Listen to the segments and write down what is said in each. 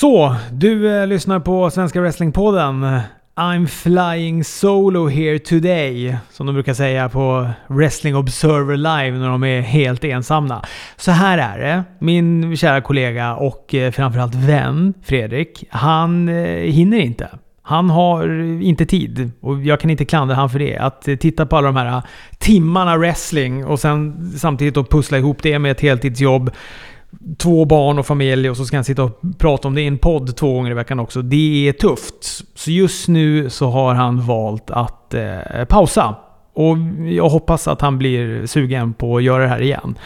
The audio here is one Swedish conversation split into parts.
Så, du eh, lyssnar på Svenska Wrestlingpodden. I'm flying solo here today, som de brukar säga på Wrestling Observer Live när de är helt ensamma. Så här är det. Min kära kollega och eh, framförallt vän Fredrik, han eh, hinner inte. Han har eh, inte tid och jag kan inte klandra han för det. Att eh, titta på alla de här eh, timmarna wrestling och sen samtidigt då pussla ihop det med ett heltidsjobb två barn och familj och så ska han sitta och prata om det i en podd två gånger i veckan också. Det är tufft. Så just nu så har han valt att eh, pausa. Och jag hoppas att han blir sugen på att göra det här igen.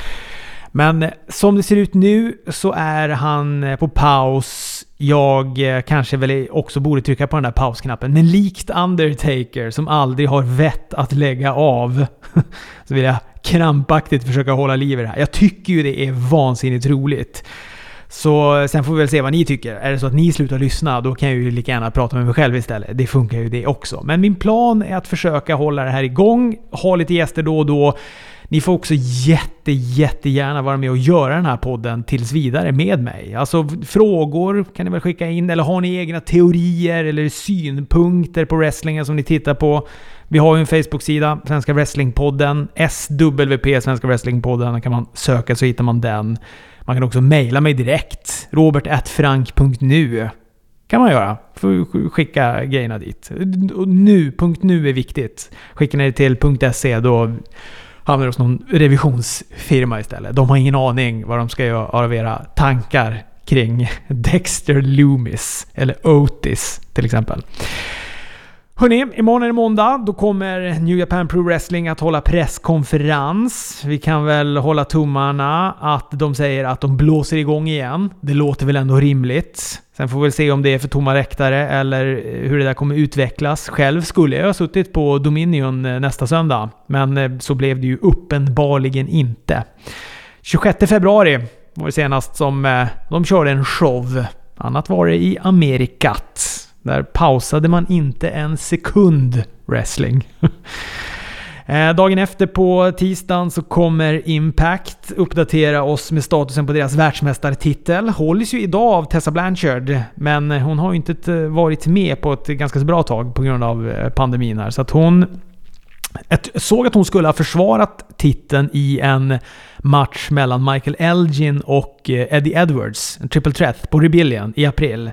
Men eh, som det ser ut nu så är han eh, på paus. Jag eh, kanske väl också borde trycka på den där pausknappen. Men likt Undertaker som aldrig har vett att lägga av så vill jag krampaktigt försöka hålla liv i det här. Jag tycker ju det är vansinnigt roligt. Så sen får vi väl se vad ni tycker. Är det så att ni slutar lyssna, då kan jag ju lika gärna prata med mig själv istället. Det funkar ju det också. Men min plan är att försöka hålla det här igång, ha lite gäster då och då. Ni får också jätte, jättegärna vara med och göra den här podden tills vidare med mig. Alltså frågor kan ni väl skicka in, eller har ni egna teorier eller synpunkter på wrestlingen som ni tittar på? Vi har ju en Facebook-sida, Svenska Wrestlingpodden. SWP, Svenska Wrestlingpodden. Där kan man söka så hittar man den. Man kan också mejla mig direkt. Robert.frank.nu kan man göra. Får skicka grejerna dit. Nu, punkt .nu är viktigt. Skickar ni det till .se då hamnar hos någon revisionsfirma istället. De har ingen aning vad de ska göra av era tankar kring Dexter Loomis eller Otis till exempel. Hörni, imorgon är det måndag. Då kommer New Japan Pro Wrestling att hålla presskonferens. Vi kan väl hålla tummarna att de säger att de blåser igång igen. Det låter väl ändå rimligt. Sen får vi väl se om det är för tomma räktare eller hur det där kommer utvecklas. Själv skulle jag ha suttit på Dominion eh, nästa söndag, men eh, så blev det ju uppenbarligen inte. 26 februari var det senast som eh, de körde en show. Annat var det i Amerikat. Där pausade man inte en sekund wrestling. Eh, dagen efter på tisdagen så kommer Impact uppdatera oss med statusen på deras världsmästartitel. Hålls ju idag av Tessa Blanchard, men hon har ju inte varit med på ett ganska så bra tag på grund av eh, pandemin här. Så att hon... Jag såg att hon skulle ha försvarat titeln i en match mellan Michael Elgin och eh, Eddie Edwards, en triple threat, på Rebellion i april.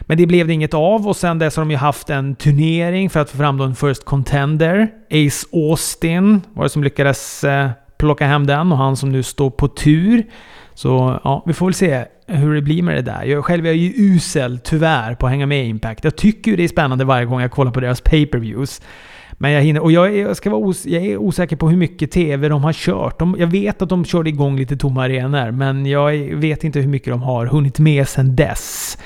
Men det blev det inget av och sen dess har de ju haft en turnering för att få fram en First Contender. Ace Austin var det som lyckades eh, plocka hem den och han som nu står på tur. Så ja, vi får väl se hur det blir med det där. Jag själv är ju usel, tyvärr, på att hänga med i Impact. Jag tycker ju det är spännande varje gång jag kollar på deras pay-per-views. Men jag hinner, och jag är, jag ska vara os, jag är osäker på hur mycket TV de har kört. De, jag vet att de körde igång lite tomma arenor, men jag vet inte hur mycket de har hunnit med sedan dess.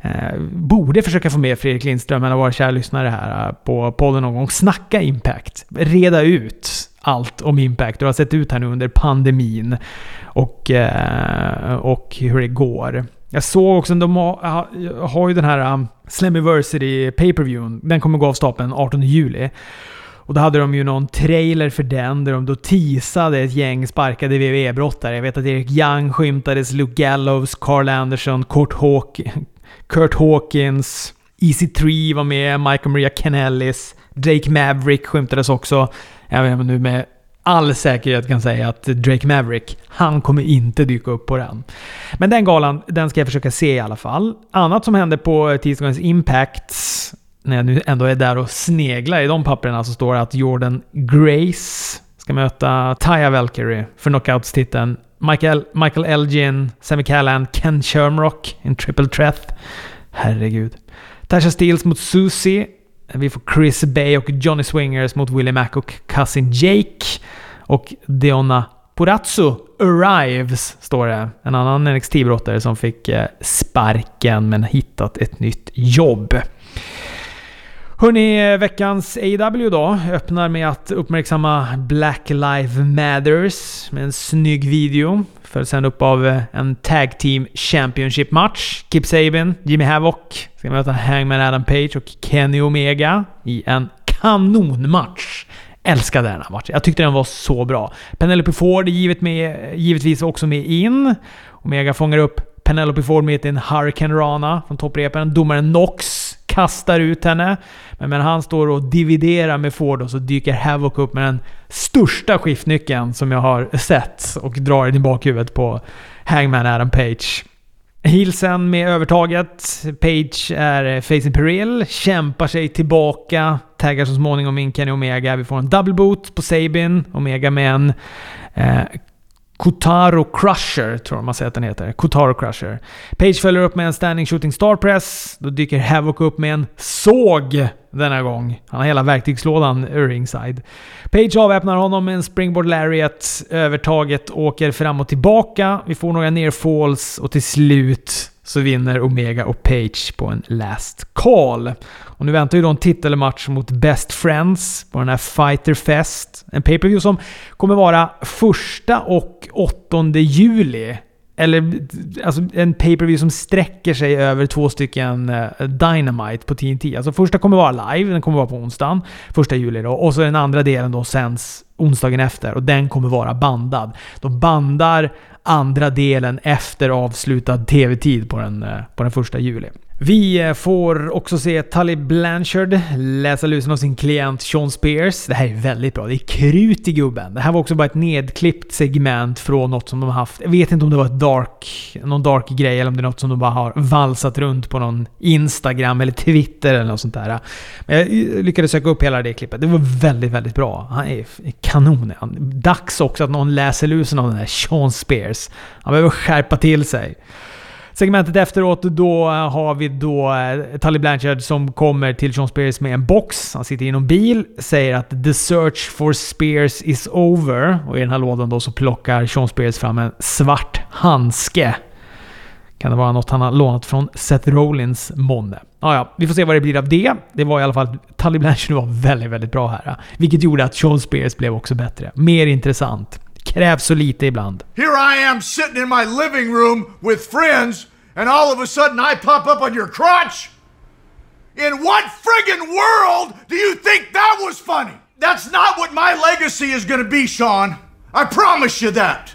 Eh, borde försöka få med Fredrik Lindström, en av våra kära lyssnare här eh, på podden någon gång. Snacka Impact. Reda ut allt om Impact. Det har sett ut här nu under pandemin. Och, eh, och hur det går. Jag såg också, de har, har ju den här um, Slammiversary pay per view Den kommer gå av stapeln 18 juli. Och då hade de ju någon trailer för den där de då teasade ett gäng sparkade WWE-brottare. Jag vet att Erik Young skymtades, Luke Gallows, Carl Anderson, Kurt, Hawk, Kurt Hawkins, EC3 var med, Michael Maria Kennellis, Drake Maverick skymtades också. Jag vet nu med all säkerhet kan säga att Drake Maverick, han kommer inte dyka upp på den. Men den galan, den ska jag försöka se i alla fall. Annat som hände på tisdagens Impacts, när jag nu ändå är där och sneglar i de papperna, så står det att Jordan Grace ska möta Taya Valkyrie för knockouts-titeln. Michael, Michael Elgin, Sammy Callan, Ken Shamrock, en triple threat. Herregud. Tasha Steels mot Susie. Vi får Chris Bay och Johnny Swingers mot Willie Mack och Cousin Jake. Och Deonna Porazzo arrives, står det. En annan NXT-brottare som fick eh, sparken men hittat ett nytt jobb. Hörni, veckans AW då öppnar med att uppmärksamma Black Lives Matters med en snygg video. Följs sen upp av eh, en Tag Team Championship-match. Kip Sabin, Jimmy Havoc ska möta Hangman Adam Page och Kenny Omega i en kanonmatch. Älskade den här matchen. Jag tyckte den var så bra. Penelope Ford är givet med, givetvis också med in. Omega fångar upp Penelope Ford mitt i en Hurricane Rana från topprepen. Domaren Knox kastar ut henne. Men medan han står och dividerar med Ford och så dyker Havoc upp med den största skiftnyckeln som jag har sett och drar den i bakhuvudet på Hangman Adam Page. Heelsen med övertaget. Page är facing Peril, kämpar sig tillbaka, taggar så småningom in Kenny Omega. Vi får en double boot på Sabin. Omega med en eh, Kotaro Crusher, tror jag man säger att den heter. Kotaro Crusher. Page följer upp med en standing shooting star press. Då dyker Havoc upp med en såg denna gång. Han har hela verktygslådan ringside. Page avväpnar honom med en springboard lariat. Övertaget åker fram och tillbaka. Vi får några nearfalls och till slut så vinner Omega och Page på en last call. Och nu väntar ju då en titelmatch mot Best Friends på den här Fighter Fest. En pay-per-view som kommer vara första och 8 juli. Eller alltså en pay-per-view som sträcker sig över två stycken eh, Dynamite på TNT. Alltså första kommer vara live, den kommer vara på onsdagen, första juli då. Och så den andra delen då sänds onsdagen efter och den kommer vara bandad. De bandar andra delen efter avslutad TV-tid på den, eh, på den första juli. Vi eh, får också se Tully Blanchard läsa lusen av sin klient Sean Spears. Det här är väldigt bra. Det är krut i gubben. Det här var också bara ett nedklippt segment från något som de har haft. Jag vet inte om det var ett dark, någon dark grej eller om det är något som de bara har valsat runt på någon Instagram eller Twitter eller något sånt där. Men jag eh, lyckades söka upp hela det klippet. Det var väldigt, väldigt bra. Han är kanon. Dags också att någon läser lusen av den här Sean Spears. Han behöver skärpa till sig. Segmentet efteråt, då har vi då eh, Tully Blanchard som kommer till Sean Spears med en box. Han sitter i någon bil, säger att “The search for Spears is over” och i den här lådan då så plockar Sean Spears fram en svart handske. Kan det vara något han har lånat från Seth Rollins månne? Ah, ja, vi får se vad det blir av det. Det var i alla fall... Tully Blanchard var väldigt, väldigt bra här. Vilket gjorde att Sean Spears blev också bättre. Mer intressant. Krävs så lite ibland. Here I am sitting in my living room with friends and all of a sudden I pop up on your crotch? In what friggin' world do you think that was funny? That's not what my legacy is gonna be, Sean. I promise you that.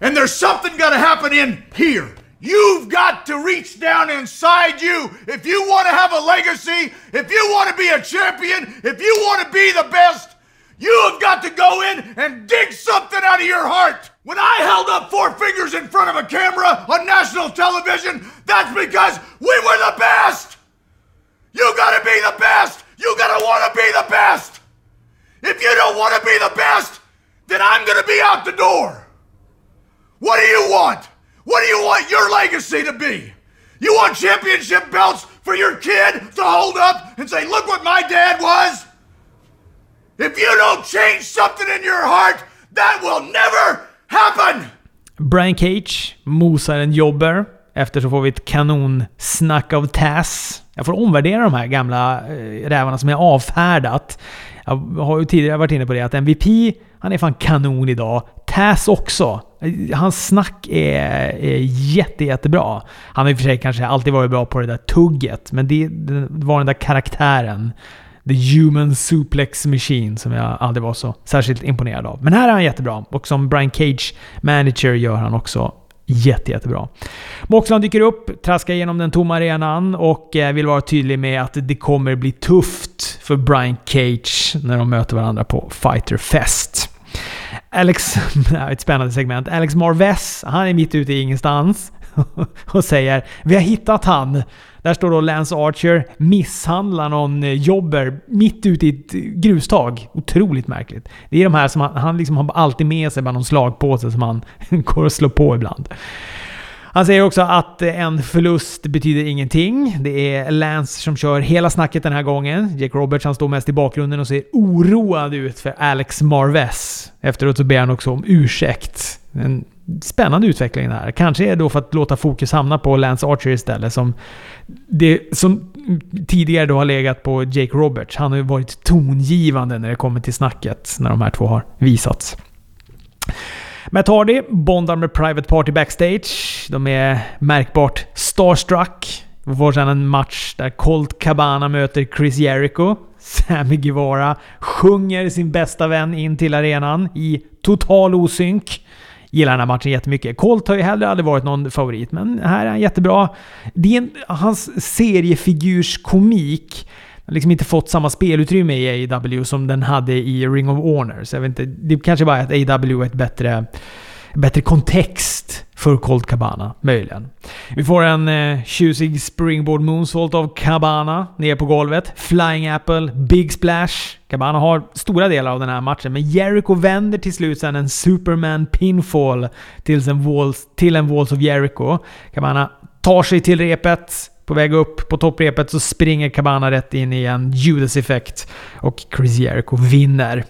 And there's something gonna happen in here. You've got to reach down inside you if you want to have a legacy, if you want to be a champion, if you want to be the best. You have got to go in and dig something out of your heart. When I held up four fingers in front of a camera on national television, that's because we were the best. You gotta be the best. You gotta wanna be the best. If you don't wanna be the best, then I'm gonna be out the door. What do you want? What do you want your legacy to be? You want championship belts for your kid to hold up and say, look what my dad was? If you don't change something in your heart, that will never happen! Brian Cage mosar en jobber. Efter så får vi ett kanonsnack av Taz. Jag får omvärdera de här gamla eh, rävarna som jag avfärdat. Jag har ju tidigare varit inne på det att MVP, han är fan kanon idag. Taz också. Eh, hans snack är, är jätte, jättebra. Han har i och för sig kanske alltid varit bra på det där tugget, men det, det var den där karaktären The Human Suplex Machine som jag aldrig var så särskilt imponerad av. Men här är han jättebra och som Brian Cage manager gör han också Jätte, jättebra. Moxland dyker upp, traskar igenom den tomma arenan och eh, vill vara tydlig med att det kommer bli tufft för Brian Cage när de möter varandra på Fighter Fest. Alex... Ett spännande segment. Alex Marvez, han är mitt ute i ingenstans och säger “Vi har hittat han”. Där står då Lance Archer, misshandlar någon eh, jobber mitt ute i ett grustag. Otroligt märkligt. Det är de här som han, han liksom har alltid med sig bara någon slagpåse som han går och slår på ibland. Han säger också att eh, en förlust betyder ingenting. Det är Lance som kör hela snacket den här gången. Jake Roberts han står mest i bakgrunden och ser oroad ut för Alex Marves. Efteråt så ber han också om ursäkt. En spännande utveckling här. Kanske är det då för att låta fokus hamna på Lance Archer istället. Som, det, som tidigare då har legat på Jake Roberts. Han har ju varit tongivande när det kommer till snacket när de här två har visats. Matt Hardy bondar med Private Party backstage. De är märkbart starstruck. Vi får sedan en match där Colt Cabana möter Chris Jericho. Sammy Guevara sjunger sin bästa vän in till arenan i total osynk gillar den här matchen jättemycket. Colt har ju heller aldrig varit någon favorit, men här är han jättebra. Det är en, hans seriefigurskomik har liksom inte fått samma spelutrymme i AEW som den hade i Ring of Honor. Så jag vet inte, det kanske bara är att AEW är ett bättre bättre kontext för Colt Cabana, möjligen. Vi får en eh, tjusig springboard moonsault av Cabana ner på golvet. Flying Apple, Big Splash. Cabana har stora delar av den här matchen, men Jericho vänder till slut sen en Superman pinfall till en Walls, till en Walls of Jericho. Cabana tar sig till repet, på väg upp på topprepet så springer Cabana rätt in i en Judas-effekt och Chris Jericho vinner.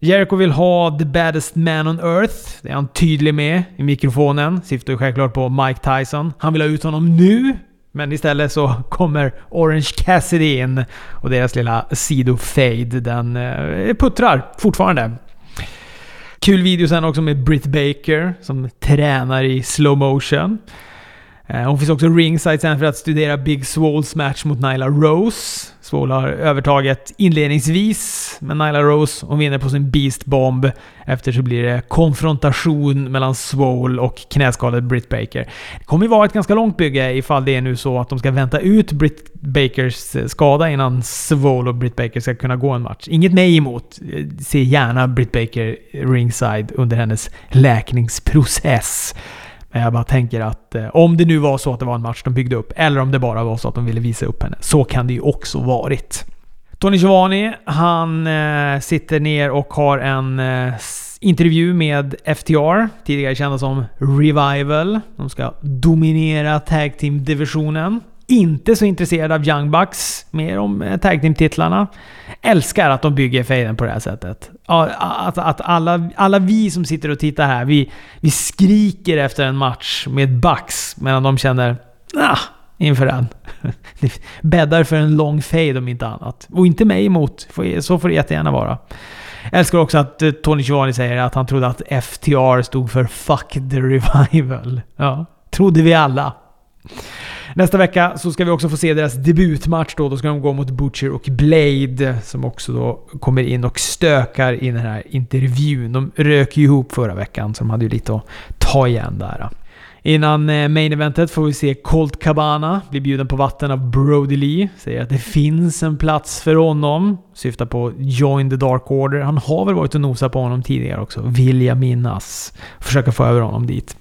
Jericho vill ha the baddest man on earth. Det är han tydlig med i mikrofonen. Syftar ju självklart på Mike Tyson. Han vill ha ut honom nu. Men istället så kommer Orange Cassidy in och deras lilla sido-fade den eh, puttrar fortfarande. Kul video sen också med Britt Baker som tränar i slow motion. Eh, hon finns också ringside sen för att studera Big Swoles match mot Nyla Rose. Swole har övertaget inledningsvis, men Nyla Rose hon vinner på sin Beast Bomb. Efter så blir det konfrontation mellan Swole och knäskadade Britt Baker. Det kommer ju vara ett ganska långt bygge ifall det är nu så att de ska vänta ut Britt Bakers eh, skada innan Swole och Britt Baker ska kunna gå en match. Inget mig emot. Se gärna Britt Baker ringside under hennes läkningsprocess. Eh, jag bara tänker att eh, om det nu var så att det var en match de byggde upp, eller om det bara var så att de ville visa upp henne, så kan det ju också varit. Tony Giovanni, han eh, sitter ner och har en intervju med FTR, tidigare kända som Revival. De ska dominera Tag Team-divisionen. Inte så intresserad av Young Bucks, mer om eh, Tag Team-titlarna. Älskar att de bygger fejden på det här sättet. Att, alltså att alla, alla vi som sitter och tittar här, vi, vi skriker efter en match med Bucks medan de känner ah, inför den. Det bäddar för en lång fade om inte annat. Och inte mig emot. Så får det jättegärna vara. Jag älskar också att eh, Tony Giovanni säger att han trodde att FTR stod för Fuck the Revival. Ja, trodde vi alla. Nästa vecka så ska vi också få se deras debutmatch då. Då ska de gå mot Butcher och Blade som också då kommer in och stökar i den här intervjun. De rök ju ihop förra veckan så de hade ju lite att ta igen där. Innan eh, main eventet får vi se Colt Cabana bli bjuden på vatten av Brody Lee. Säger att det finns en plats för honom. Syftar på Join the Dark Order. Han har väl varit och nosat på honom tidigare också, vill jag minnas. Försöka få över honom dit.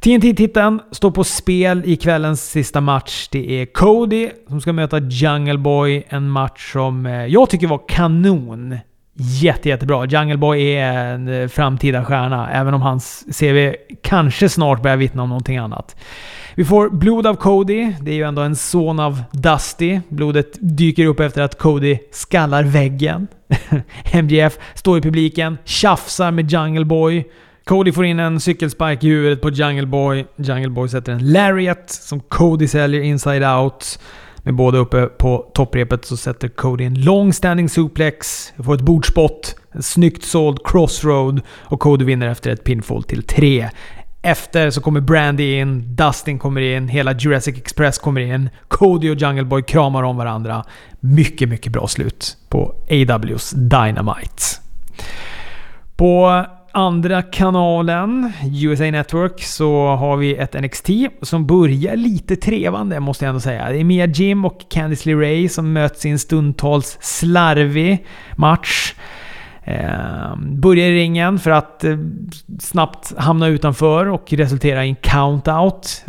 TNT-titeln står på spel i kvällens sista match. Det är Cody som ska möta Jungle Boy. En match som eh, jag tycker var kanon. Jätte, jättebra. Jungle Boy är en eh, framtida stjärna, även om hans CV kanske snart börjar vittna om någonting annat. Vi får blod av Cody. Det är ju ändå en son av Dusty. Blodet dyker upp efter att Cody skallar väggen. MGF står i publiken, tjafsar med Jungle Boy. Cody får in en cykelspike i huvudet på Jungle Boy. Jungle Boy sätter en lariat som Cody säljer inside out. Med båda uppe på topprepet så sätter Cody en long standing suplex. Får ett bordspott, en snyggt såld crossroad och Cody vinner efter ett pinfall till 3. Efter så kommer Brandy in, Dustin kommer in, hela Jurassic Express kommer in. Cody och Jungle Boy kramar om varandra. Mycket, mycket bra slut på AWs Dynamite. På andra kanalen, USA Network, så har vi ett NXT som börjar lite trevande måste jag ändå säga. Det är Mia Jim och Candice LeRae som möts i en stundtals slarvig match. Eh, börjar i ringen för att eh, snabbt hamna utanför och resultera i en count-out.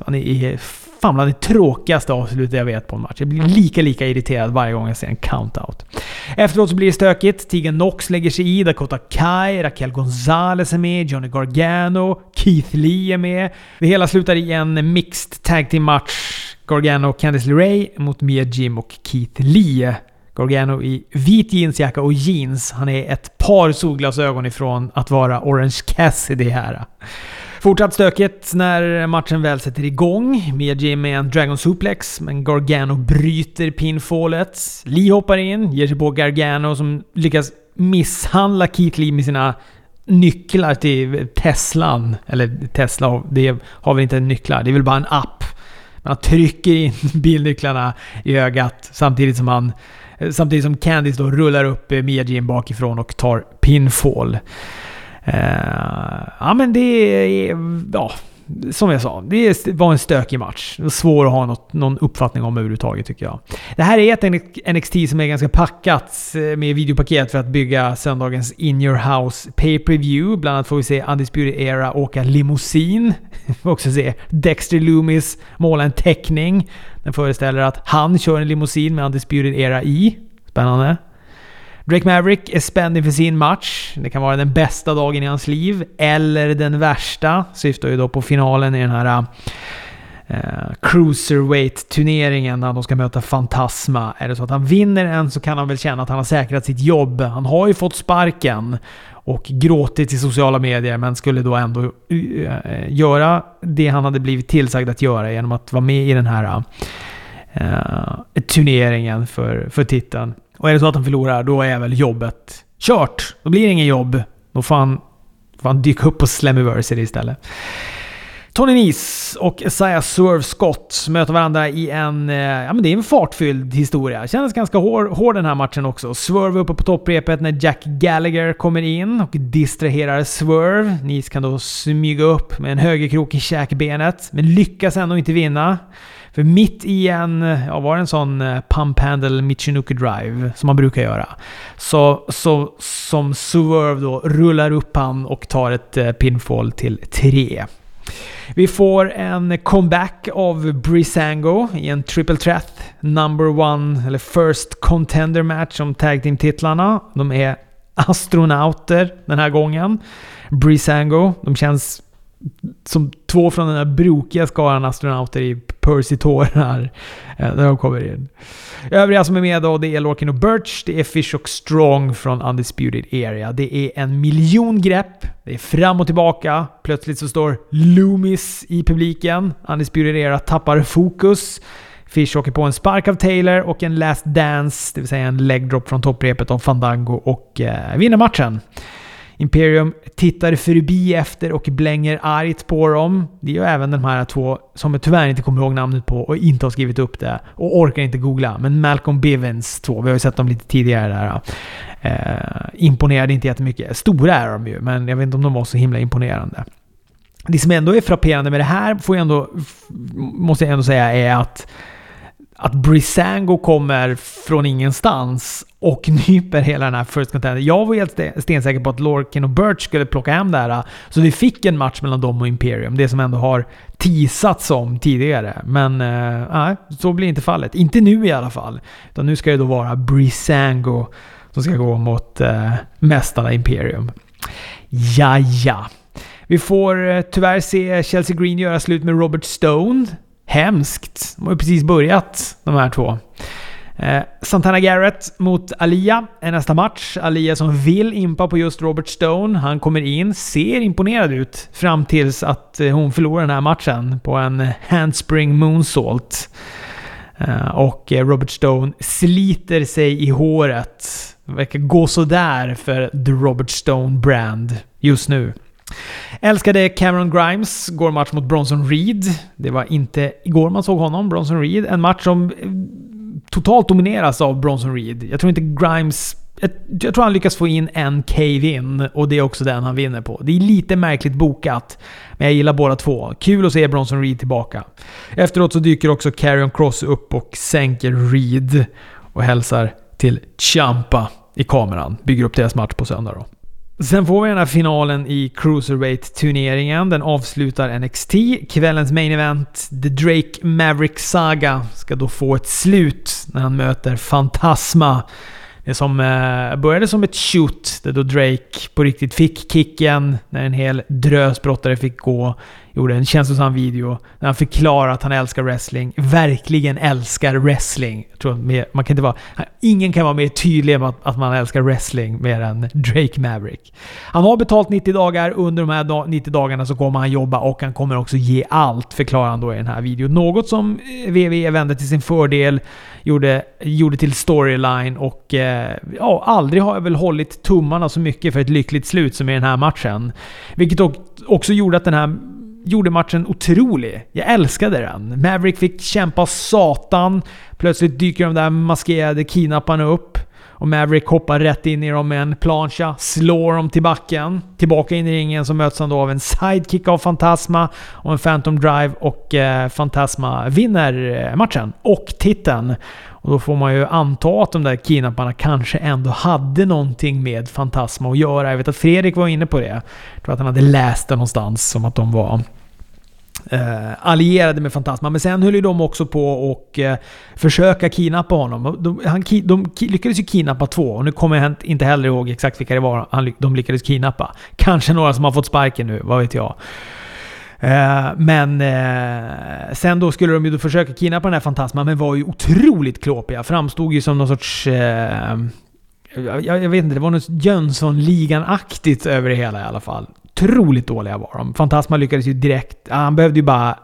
Fan bland det tråkigaste avslutet jag vet på en match. Jag blir lika, lika irriterad varje gång jag ser en countout. Efteråt så blir det stökigt. Tegan Knox lägger sig i, Dakota Kai, Raquel Gonzalez är med, Johnny Gargano, Keith Lee är med. Det hela slutar i en mixed tag team match. Gargano och Candice LeRae mot Mia Jim och Keith Lee. Gargano i vit jeansjacka och jeans. Han är ett par solglasögon ifrån att vara Orange Cassidy här. Fortsatt stökigt när matchen väl sätter igång. Mia Jim med en Dragon Suplex, men Gargano bryter pinfallet. Lee hoppar in, ger sig på Gargano som lyckas misshandla Keith Lee med sina nycklar till Teslan. Eller Tesla, det har väl inte nycklar, det är väl bara en app. Men han trycker in bilnycklarna i ögat samtidigt som han Samtidigt som Candice då rullar upp Mia Jim bakifrån och tar pinfall. Eh, ja men det är... Ja, som jag sa, det var en stökig match. Svår att ha något, någon uppfattning om överhuvudtaget tycker jag. Det här är ett NXT som är ganska packat eh, med videopaket för att bygga söndagens In Your House Pay Per View. Bland annat får vi se Undisputed Era åka limousin. Vi får också se Dexter Loomis måla en teckning. Den föreställer att han kör en limousin med Undisputed Era i. Spännande. Drake Maverick är spänd inför sin match. Det kan vara den bästa dagen i hans liv, eller den värsta. Syftar ju då på finalen i den här uh, Cruiserweight-turneringen när de ska möta Fantasma. Är det så att han vinner en så kan han väl känna att han har säkrat sitt jobb. Han har ju fått sparken och gråtit i sociala medier, men skulle då ändå uh, göra det han hade blivit tillsagd att göra genom att vara med i den här uh, turneringen för, för titeln. Och är det så att han förlorar, då är väl jobbet kört. Då blir det inget jobb. Då får han, får han dyka upp på Slammiversary istället. Tony Nese och Isaiah Swerve Scott möter varandra i en, eh, ja men det är en fartfylld historia. Kändes ganska hård, hård den här matchen också. Swerve uppe på topprepet när Jack Gallagher kommer in och distraherar Swerve. Nese kan då smyga upp med en högerkrok i käkbenet, men lyckas ändå inte vinna. För mitt i en, ja var det en sån eh, pump handle Michinoku drive som man brukar göra. Så, så som Swerve då rullar upp han och tar ett eh, pinfall till 3. Vi får en comeback av Brisango i en triple threat number one, eller first contender match om tag team-titlarna. De är astronauter den här gången. Brisango, de känns som två från den här brokiga skaran astronauter i Percy tårar eh, när de kommer in. Övriga som är med då, det är Lorkin och Birch, det är Fish och Strong från Undisputed Area. Det är en miljon grepp, det är fram och tillbaka. Plötsligt så står Loomis i publiken. Undisputed Era tappar fokus. Fish åker på en spark av Taylor och en last dance, det vill säga en leg drop från topprepet av Fandango och eh, vinner matchen. Imperium tittar förbi efter och blänger argt på dem. Det gör även de här två som jag tyvärr inte kommer ihåg namnet på och inte har skrivit upp det och orkar inte googla. Men Malcolm Bivens två, vi har ju sett dem lite tidigare där. Eh, imponerade inte jättemycket. Stora är de ju, men jag vet inte om de var så himla imponerande. Det som ändå är frapperande med det här, får jag ändå, måste jag ändå säga, är att att Brisango kommer från ingenstans och nyper hela den här First Contender. Jag var helt stensäker på att Lorkin och Birch skulle plocka hem det här. Så vi fick en match mellan dem och Imperium. Det som ändå har teasats om tidigare. Men eh, nej, så blir inte fallet. Inte nu i alla fall. Utan nu ska det då vara Brisango som ska gå mot uh, mästarna Imperium. Ja, ja. Vi får eh, tyvärr se Chelsea Green göra slut med Robert Stone. Hemskt. De har ju precis börjat, de här två. Eh, Santana Garrett mot Alia är nästa match. Alia som vill impa på just Robert Stone. Han kommer in, ser imponerad ut fram tills att eh, hon förlorar den här matchen på en handspring moonsault. Eh, och eh, Robert Stone sliter sig i håret. Det verkar gå sådär för the Robert Stone brand just nu. Älskade Cameron Grimes går match mot Bronson Reed. Det var inte igår man såg honom, Bronson Reed. En match som eh, totalt domineras av Bronson Reed. Jag tror inte Grimes... Jag, tror han lyckas få in en cave-in och det är också den han vinner på. Det är lite märkligt bokat, men jag gillar båda två. Kul att se Bronson Reed tillbaka. Efteråt så dyker också Carrion Cross upp och sänker Reed och hälsar till Champa i kameran. Bygger upp deras match på söndag då. Sen får vi den här finalen i Cruiserweight-turneringen. Den avslutar NXT. Kvällens main event, The Drake Maverick Saga, ska då få ett slut när han möter Fantasma. Som eh, började som ett shoot, där då Drake på riktigt fick kicken när en hel drös brottare fick gå gjorde en känslosam video när han förklarar att han älskar wrestling. Verkligen älskar wrestling. Jag tror man kan inte vara, ingen kan vara mer tydlig med att, att man älskar wrestling mer än Drake Maverick. Han har betalt 90 dagar. Under de här 90 dagarna så kommer han jobba och han kommer också ge allt, förklarar han då i den här videon. Något som eh, WWE vände till sin fördel, gjorde, gjorde till storyline och eh, ja, aldrig har jag väl hållit tummarna så mycket för ett lyckligt slut som i den här matchen. Vilket också gjorde att den här gjorde matchen otrolig. Jag älskade den. Maverick fick kämpa satan. Plötsligt dyker de där maskerade kidnapparna upp. Och Maverick hoppar rätt in i dem med en plancha, slår dem till backen. Tillbaka in i ringen så möts han då av en sidekick av Fantasma och en Phantom Drive och eh, Fantasma vinner eh, matchen och titeln. Och då får man ju anta att de där kidnapparna kanske ändå hade någonting med Fantasma att göra. Jag vet att Fredrik var inne på det. Jag tror att han hade läst det någonstans som att de var eh, allierade med Fantasma. Men sen höll ju de också på och eh, försöka kidnappa honom. De, han, de lyckades ju kidnappa två och nu kommer jag inte heller ihåg exakt vilka det var han, de lyckades kidnappa. Kanske några som har fått sparken nu, vad vet jag. Eh, men eh, sen då skulle de ju då försöka kidnappa den här Fantasma, men var ju otroligt klåpiga. Framstod ju som någon sorts... Eh, jag, jag, vet inte, det var något Jönssonligan-aktigt över det hela i alla fall. Otroligt dåliga var de. Fantasma lyckades ju direkt... Han behövde ju bara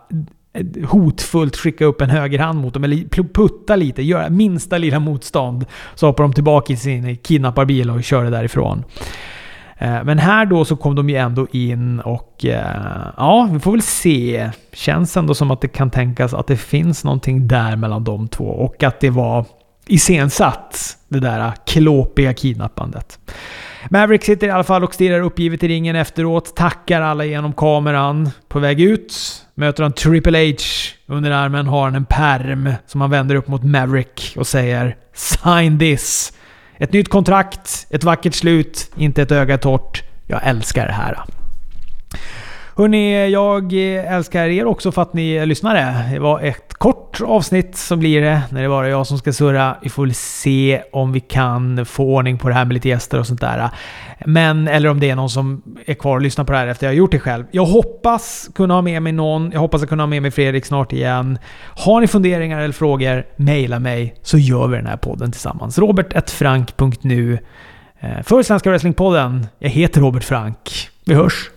eh, hotfullt skicka upp en högerhand mot dem, eller putta lite, göra minsta lilla motstånd. Så hoppar de tillbaka i sin kidnapparbil och körde därifrån. Eh, men här då så kom de ju ändå in och eh, ja, vi får väl se. Känns ändå som att det kan tänkas att det finns någonting där mellan de två och att det var iscensatt, det där klåpiga kidnappandet. Maverick sitter i alla fall och stirrar uppgivet i ringen efteråt, tackar alla genom kameran. På väg ut möter han Triple H. Under armen har han en perm som han vänder upp mot Maverick och säger “Sign this”. Ett nytt kontrakt, ett vackert slut, inte ett öga torrt. Jag älskar det här. Hörni, jag älskar er också för att ni lyssnade. Det var ett kort avsnitt som blir det, när det bara är jag som ska surra. Vi får väl se om vi kan få ordning på det här med lite gäster och sånt där. Men, eller om det är någon som är kvar och lyssnar på det här efter jag har gjort det själv. Jag hoppas kunna ha med mig någon. Jag hoppas att kunna ha med mig Fredrik snart igen. Har ni funderingar eller frågor, mejla mig så gör vi den här podden tillsammans. robot1frank.nu eh, för Svenska Wrestlingpodden. Jag heter Robert Frank. Vi hörs!